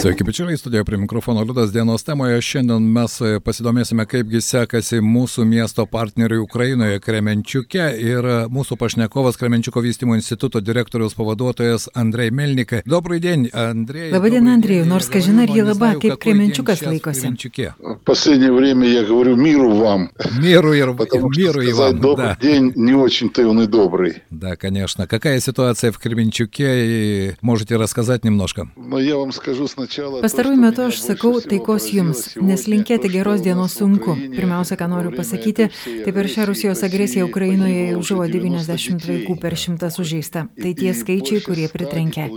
Sveiki, bičiuliai, studijoje prie mikrofono Liudas dienos temoje. Šiandien mes pasidomėsime, kaipgi sekasi mūsų miesto partneriui Ukrainoje Kremenčiuke ir mūsų pašnekovas Kremenčiuko vystymo instituto direktoriaus pavaduotojas Andrei Melnikai. Добрый день, Андрей. Labadiena, Andrėjau, nors kažin ar jie labai, kaip Kremenčiukas laikosi. В последнее время я говорю миру вам. Миру и, Потому что миру и сказать вам, добрый да. день не очень-то он и добрый. Да, конечно. Какая ситуация в Кременчуке и можете рассказать немножко? Но я вам скажу сначала... Pastaruoju metu aš sakau taikos jums, nes linkėti geros dienos sunku. Pirmiausia, ką noriu pasakyti, tai per šią Rusijos agresiją Ukrainoje jau žuvo 90 vaikų per šimtą sužeista. Tai tie skaičiai, kurie pritrenkia.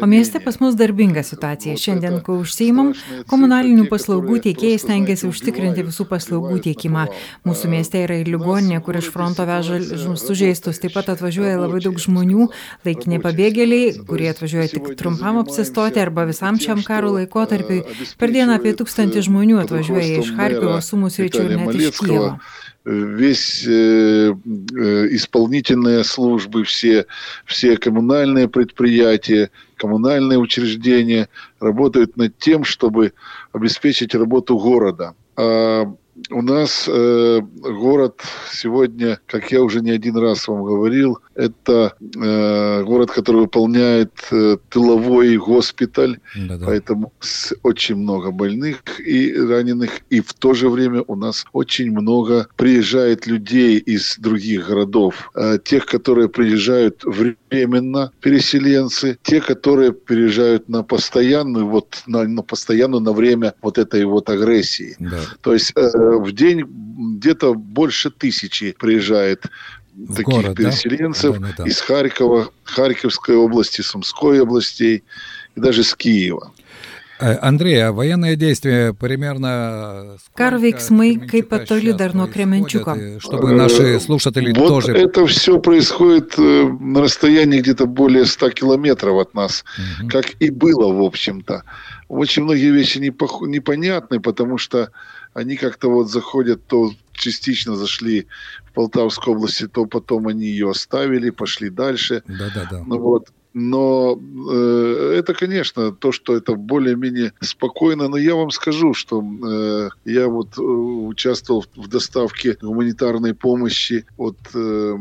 O mieste pas mus darbinga situacija. Šiandien, kai užsieimam, komunalinių paslaugų tiekėjai stengiasi užtikrinti visų paslaugų tiekimą. Mūsų mieste yra ir ligoninė, kur iš fronto veža sužeistus. Taip pat atvažiuoja labai daug žmonių, laikini pabėgėliai, kurie atvažiuoja tik trumpam apsistoti arba visam šiam karui. Karo э, Per dieną apie tūkstantį žmonių atvažiuoja iš Harkivo, Sumų sričių ir net iš э, весь э, э, исполнительные службы, все, все коммунальные предприятия, коммунальные учреждения работают над тем, чтобы обеспечить работу города. А у нас э, город сегодня, как я уже не один раз вам говорил, это э, город, который выполняет э, тыловой госпиталь, Да-да. Поэтому с- очень много больных и раненых, и в то же время у нас очень много приезжает людей из других городов. Э, Тех, которые приезжают временно, переселенцы, те, которые приезжают на постоянную, вот на, на постоянную на время вот этой вот агрессии. Да. То есть э, в день где-то больше тысячи приезжает В таких город, да? переселенцев Да-да-да. из Харькова, Харьковской области, Сумской областей и даже с Киева. Э, Андрей, а военные действия примерно... Karo veiksmai от kaip Кременчука Чтобы наши слушатели вот тоже... это все происходит э, на расстоянии где-то более 100 километров от нас, Мгм. как и было, в общем-то. Очень многие вещи непонятны, потому что они как-то вот заходят, то частично зашли в Полтавской области, то потом они ее оставили, пошли дальше. Да-да-да. Ну вот. Но э, это, конечно, то, что это более-менее спокойно. Но я вам скажу, что э, я вот э, участвовал в доставке гуманитарной помощи от э,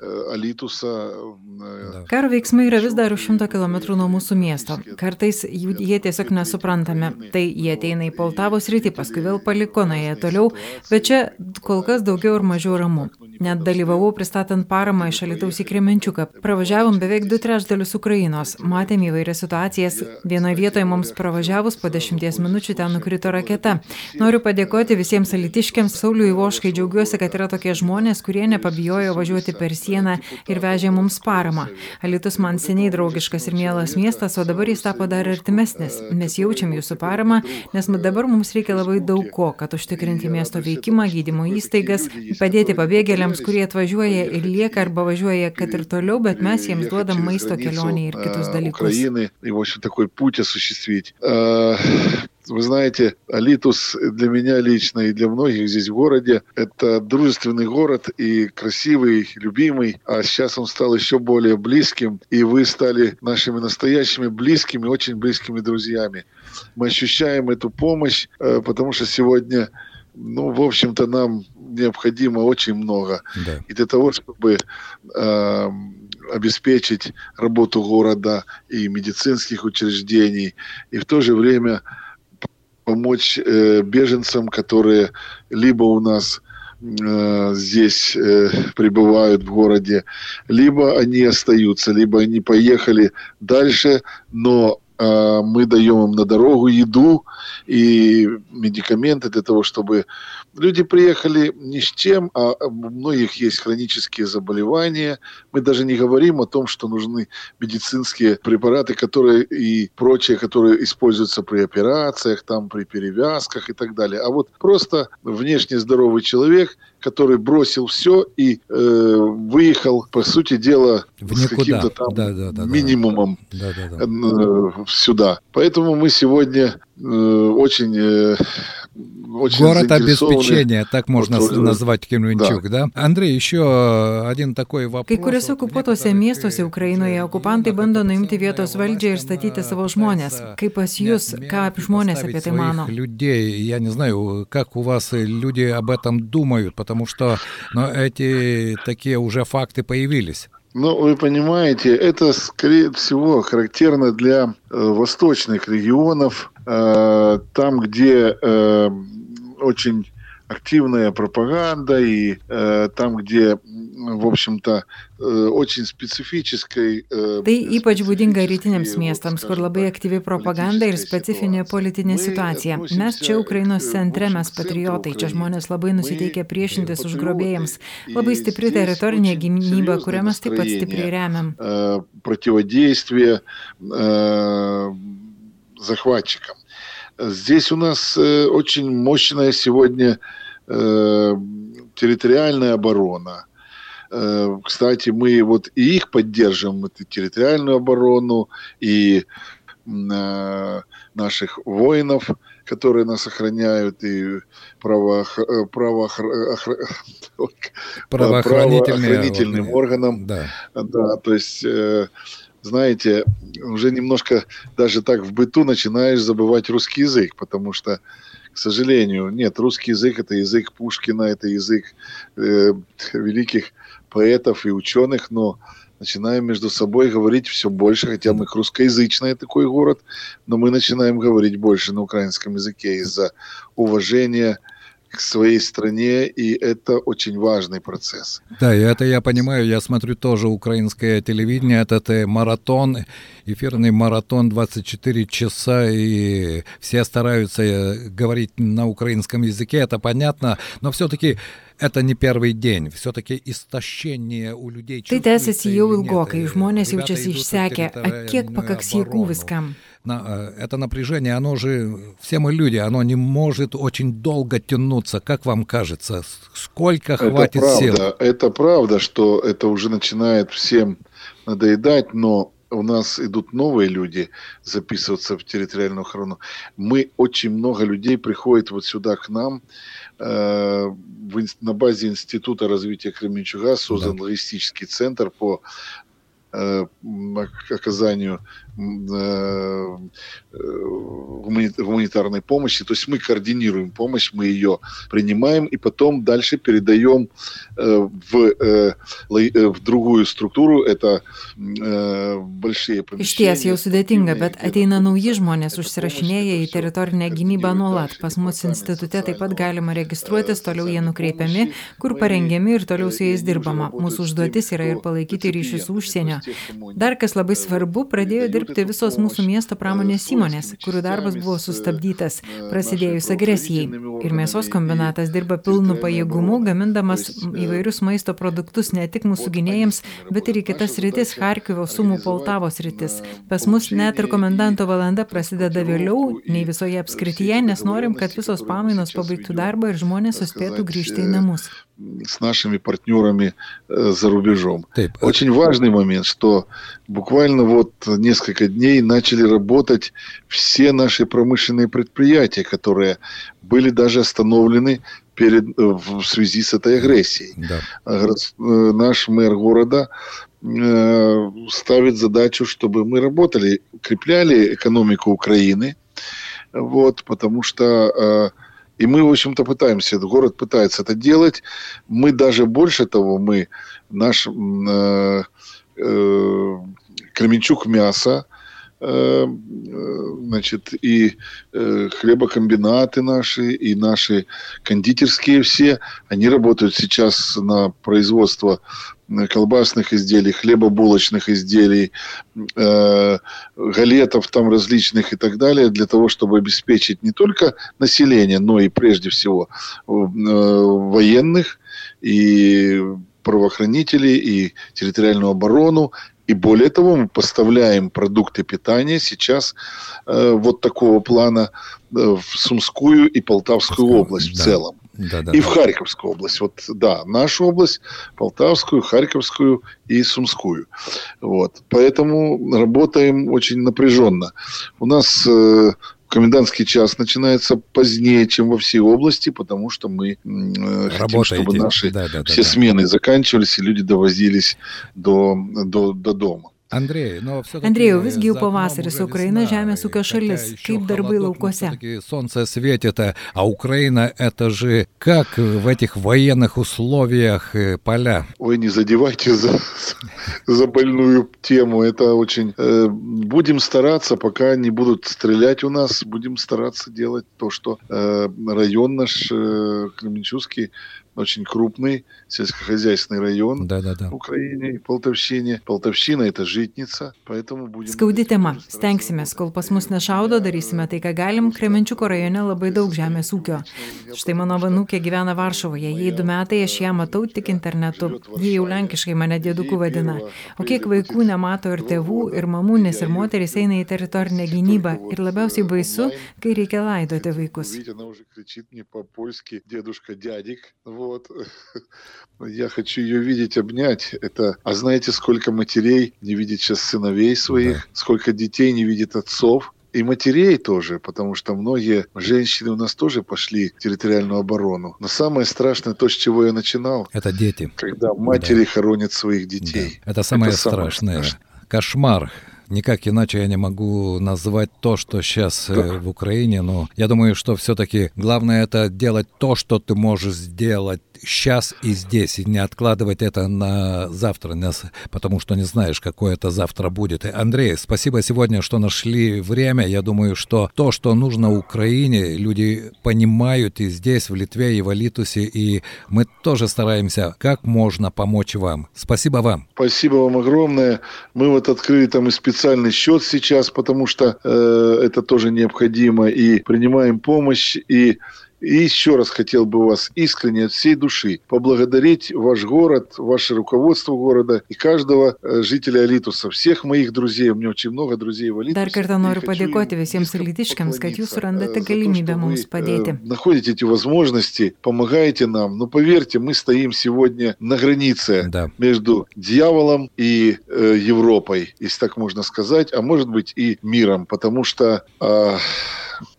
э, Алитуса. э, Да. Karo veiksmai yra vis dar už šimto kilometrų nuo mūsų miesto. Kartais jų, jie tiesiog nesuprantame. Tai jie ateina į Poltavos rytį, paskui vėl paliko, nuėję toliau, bet čia kol kas daugiau ir mažiau ramu. Net dalyvavau pristatant paramą iš Alitaus į Kremenčiuką. Pravažiavom beveik du trečdalius Ukrainos, matėm įvairias situacijas. Vienoje vietoje mums pravažiavus po dešimties minučių ten nukrito raketa. Noriu padėkoti visiems alitiškiams, Sauliui Voškai, džiaugiuosi, kad yra tokie žmonės, kurie nepabijojo važiuoti per sieną ir vežė mums paramą. Alitus man seniai draugiškas ir mielas miestas, o dabar jis tapo dar artimesnis. Mes jaučiam jūsų paramą, nes dabar mums reikia labai daug ko, kad užtikrinti miesto veikimą, gydymo įstaigas, padėti pabėgėliams, kurie atvažiuoja ir lieka arba važiuoja, kad ir toliau, bet mes jiems duodam maisto kelionį ir kitus dalykus. Украины, и, в общем, такой путь осуществить. Э, Вы знаете, Алитус для меня лично и для многих здесь в городе – это дружественный город и красивый, любимый. А сейчас он стал еще более близким, и вы стали нашими настоящими близкими, очень близкими друзьями. Мы ощущаем эту помощь, э, потому что сегодня, ну, в общем-то, нам необходимо очень много. Да. И для того, чтобы э, обеспечить работу города и медицинских учреждений, и в то же время помочь э, беженцам, которые либо у нас э, здесь э, пребывают в городе, либо они остаются, либо они поехали дальше, но э, мы даем им на дорогу еду и медикаменты для того, чтобы люди приехали ни с чем, а у многих есть хронические заболевания. Мы даже не говорим о том, что нужны медицинские препараты, которые и прочие, которые используются при операциях, там, при перевязках и так далее. А вот просто внешне здоровый человек, который бросил все и э, выехал, по сути дела, В с каким-то там Да, да, да, да. минимумом Да-да-да. э, сюда. Поэтому мы сегодня э, очень э, очень Город обеспечения, так можно вот, назвать Кременчук, да. да? Андрей, еще один такой вопрос. Kai kuriuose okupuotose miestuose Ukrainoje okupantai bando nuimti vietos valdžią ir statyti savo žmonės. Kaip pas jūs, ką žmonės apie tai mano? Людей, я не знаю, как у вас люди об этом думают, потому что ну, эти такие уже факты появились. Ну, вы понимаете, это, скорее всего, характерно для э, восточных регионов, э, там, где э, очень активная пропаганда и э, там, где, в общем-то, э, очень specifiškai. Э, tai ypač būdinga rytiniams miestams, kur labai aktyvi propaganda ir specifinė politinė situacija. Mes čia Ukrainos centre, mes patriotai, čia žmonės labai nusiteikia priešintis užgrobėjams. Labai stipri teritorinė gynyba, kurią mes taip pat stipriai remiam. Противодействие захватчикам. Здесь у нас очень мощная сегодня Э, территориальная оборона. Э, кстати, мы вот и их поддерживаем, эту территориальную оборону, и э, наших воинов, которые нас охраняют, и право, право, правоохранительным органам. Да. да, то есть знаете, уже немножко даже так в быту начинаешь забывать русский язык, потому что к сожалению, нет, русский язык это язык Пушкина, это язык э, великих поэтов и ученых, но начинаем между собой говорить все больше, хотя мы русскоязычный такой город, но мы начинаем говорить больше на украинском языке из-за уважения к своей стране, и это очень важный процесс. Да, и это я понимаю, я смотрю тоже украинское телевидение, этот э, маратон, эфирный маратон 24 часа, и все стараются э, говорить на украинском языке, это понятно, но все-таки это не первый день, все-таки истощение у людей. Tai tęsiasi jau ilgokai, žmonės jaučiasi išsekę, kiek pakaks jėgų viskam. На, это напряжение, оно же, все мы люди, оно не может очень долго тянуться. Как вам кажется, сколько хватит это правда, сил? Это правда, что это уже начинает всем надоедать, но у нас идут новые люди записываться в территориальную охрану. Мы очень много людей приходит вот сюда к нам. Э, в, на базе Института развития Кременчуга создан да. логистический центр по э, оказанию Э, гуманитарной помощи. То есть мы координируем помощь, мы ее принимаем и потом дальше передаем э, в, э, в другую струktūrų, это большие помещения. Iš ties jau sudėtinga, bet ateina nauji žmonės, užsirašinėja į teritorinę gynybą nuolat. Pas mus institute taip pat galima registruotis, toliau jie nukreipiami, kur parengiami ir toliau su jais dirbama. Mūsų užduotis yra ir palaikyti ryšius su užsienio. Dar kas labai svarbu, pradėjo dirbti dirbti visos mūsų miesto pramonės įmonės, kurių darbas buvo sustabdytas prasidėjus agresijai. Ir mėsos kombinatas dirba pilnu pajėgumu, gamindamas įvairius maisto produktus ne tik mūsų gynėjams, bet ir į kitas rytis - Harkivo, Sumų, Poltavos rytis. Pas mus net ir komendanto valanda prasideda vėliau nei visoje apskrityje, nes norim, kad visos pamainos pabaigtų darbą ir žmonės suspėtų grįžti į namus. С нашими партнерами э, за рубежом. Очень важный момент, что буквально вот несколько дней начали работать все наши промышленные предприятия, которые были даже остановлены перед, э, в связи с этой агрессией. Да. Э, наш мэр города ставит задачу, чтобы мы работали, укрепляли экономику Украины, вот, потому что и мы, в общем-то, пытаемся, город пытается это делать. Мы даже больше того, мы наш э, э, Кременчук мясо, э, значит, и э, хлебокомбинаты наши, и наши кондитерские все, они работают сейчас на производство колбасных изделий, хлебобулочных изделий, э, галетов там различных и так далее, для того, чтобы обеспечить не только население, но и прежде всего э, военных и правоохранителей, и территориальную оборону, и более того, мы поставляем продукты питания сейчас э, вот такого плана э, в Сумскую и Полтавскую область да. в целом. Да, да, и да. в Харьковскую область. Вот, да, нашу область, Полтавскую, Харьковскую и Сумскую. Вот. Поэтому работаем очень напряженно. У нас э, комендантский час начинается позднее, чем во всей области, потому что мы э, хотим, чтобы наши да, да, все да, смены заканчивались и люди довозились до, до, до дома. Andrėjai, nu, Andrėjau, visgi jau pavasaris, Ukraina žemės ūkio šalis, kaip darbai laukuose. Солнце светит, а Украина это же как в этих военных условиях поля? Ой, не задевайте за, за больную тему, это очень... Э, будем стараться, пока не будут стрелять у нас, будем стараться делать то, что э, район наш э, Кременчугский очень крупный сельскохозяйственный район да, да, да. в Украине, Полтавщине. Полтавщина – это житница, поэтому будем... Skaudi tema. Stengsimės, kol pas mus nešaudo, darysime tai, ką galim. Kremenčiuko rajone labai daug žemės ūkio. Štai mano vanukė gyvena Varšuvoje. Jei du metai aš ją matau tik internetu. Jie jau lenkiškai mane dėduku vadina. O kiek vaikų nemato ir tėvų, ir mamų, nes ir moteris eina į teritorinę gynybą. Ir labiausiai baisu, kai reikia laidoti vaikus. Вот. Я хочу ее видеть, обнять. Это... А знаете, сколько матерей не видит сейчас сыновей своих, да. сколько детей не видит отцов, и матерей тоже, потому что многие женщины у нас тоже пошли в территориальную оборону. Но самое страшное, то, с чего я начинал, это дети. Когда матери да. хоронят своих детей. Да. Это самое это страшное. Самое страшное. Кошмар Никак иначе я не могу назвать то, что сейчас э, в Украине, но я думаю, что все-таки главное это делать то, что ты можешь сделать сейчас и здесь, и не откладывать это на завтра, потому что не знаешь, какое это завтра будет. Андрей, спасибо сегодня, что нашли время. Я думаю, что то, что нужно Украине, люди понимают и здесь, в Литве, и в Алитусе, и мы тоже стараемся как можно помочь вам. Спасибо вам. Спасибо вам огромное. Мы вот открыли там и специальный счет сейчас, потому что э, это тоже необходимо, и принимаем помощь, и и еще раз хотел бы вас искренне от всей души поблагодарить ваш город, ваше руководство города и каждого э, жителя Алитуса, всех моих друзей. У меня очень много друзей в Алитусе. Dar kartą noriu padėkoti visiems alitiškiams, kad jūs surandate galimybę mums padėti. Находите эти возможности, помогаете нам. Но поверьте, мы стоим сегодня на границе да. между дьяволом и э, Европой, если так можно сказать, а может быть и миром, потому что... Э,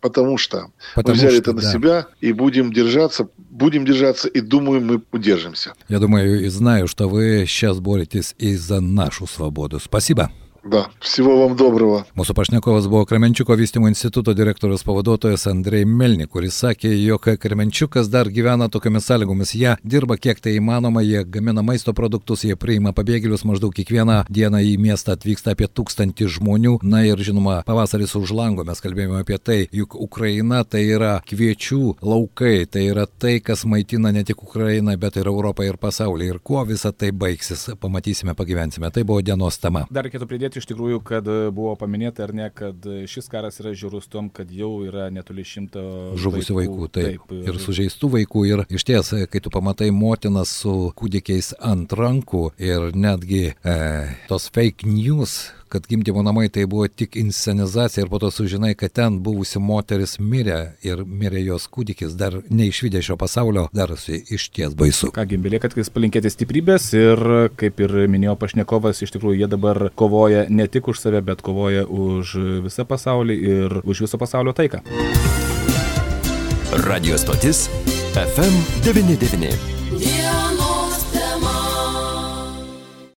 потому что потому мы взяли что, это на да. себя и будем держаться, будем держаться, и думаю, мы удержимся. Я думаю и знаю, что вы сейчас боретесь и за нашу свободу. Спасибо. Да, всего вам доброго. Mūsų pašnekovas buvo Kremenčiuko vystymo instituto direktorius pavaduotojas Andrei Melnik, kuris sakė, jog Kremenčiukas dar gyvena tokiamis sąlygomis. Jie dirba kiek tai įmanoma, jie gamina maisto produktus, jie priima pabėgėlius, maždaug kiekvieną dieną į miestą atvyksta apie tūkstantį žmonių. Na ir žinoma, pavasaris už lango, mes kalbėjome apie tai, juk Ukraina tai yra kviečių laukai, tai yra tai, kas maitina ne tik Ukrainą, bet ir Europą ir pasaulį. Ir kuo visa tai baigsis, pamatysime, pagyvensime. Tai buvo dienos tema. Dar reikėtų pridėti pridėti iš tikrųjų, kad e, buvo paminėta ar ne, kad e, šis karas yra žiūrus tom, kad jau yra netoli šimto žuvusių vaikų, vaikų taip, taip, ir sužeistų vaikų. Ir iš ties, e, kai tu pamatai motinas su kūdikiais ant rankų ir netgi e, tos fake news kad gimdymo namai tai buvo tik inscenizacija ir po to sužinai, kad ten buvusi moteris mirė ir mirė jos kūdikis, dar neišvydė šio pasaulio, darosi iš ties baisu. Kągi, belieka tik palinkėti stiprybės ir, kaip ir minėjo pašnekovas, iš tikrųjų jie dabar kovoja ne tik už save, bet kovoja už visą pasaulį ir už viso pasaulio taiką. Radio stotis FM99.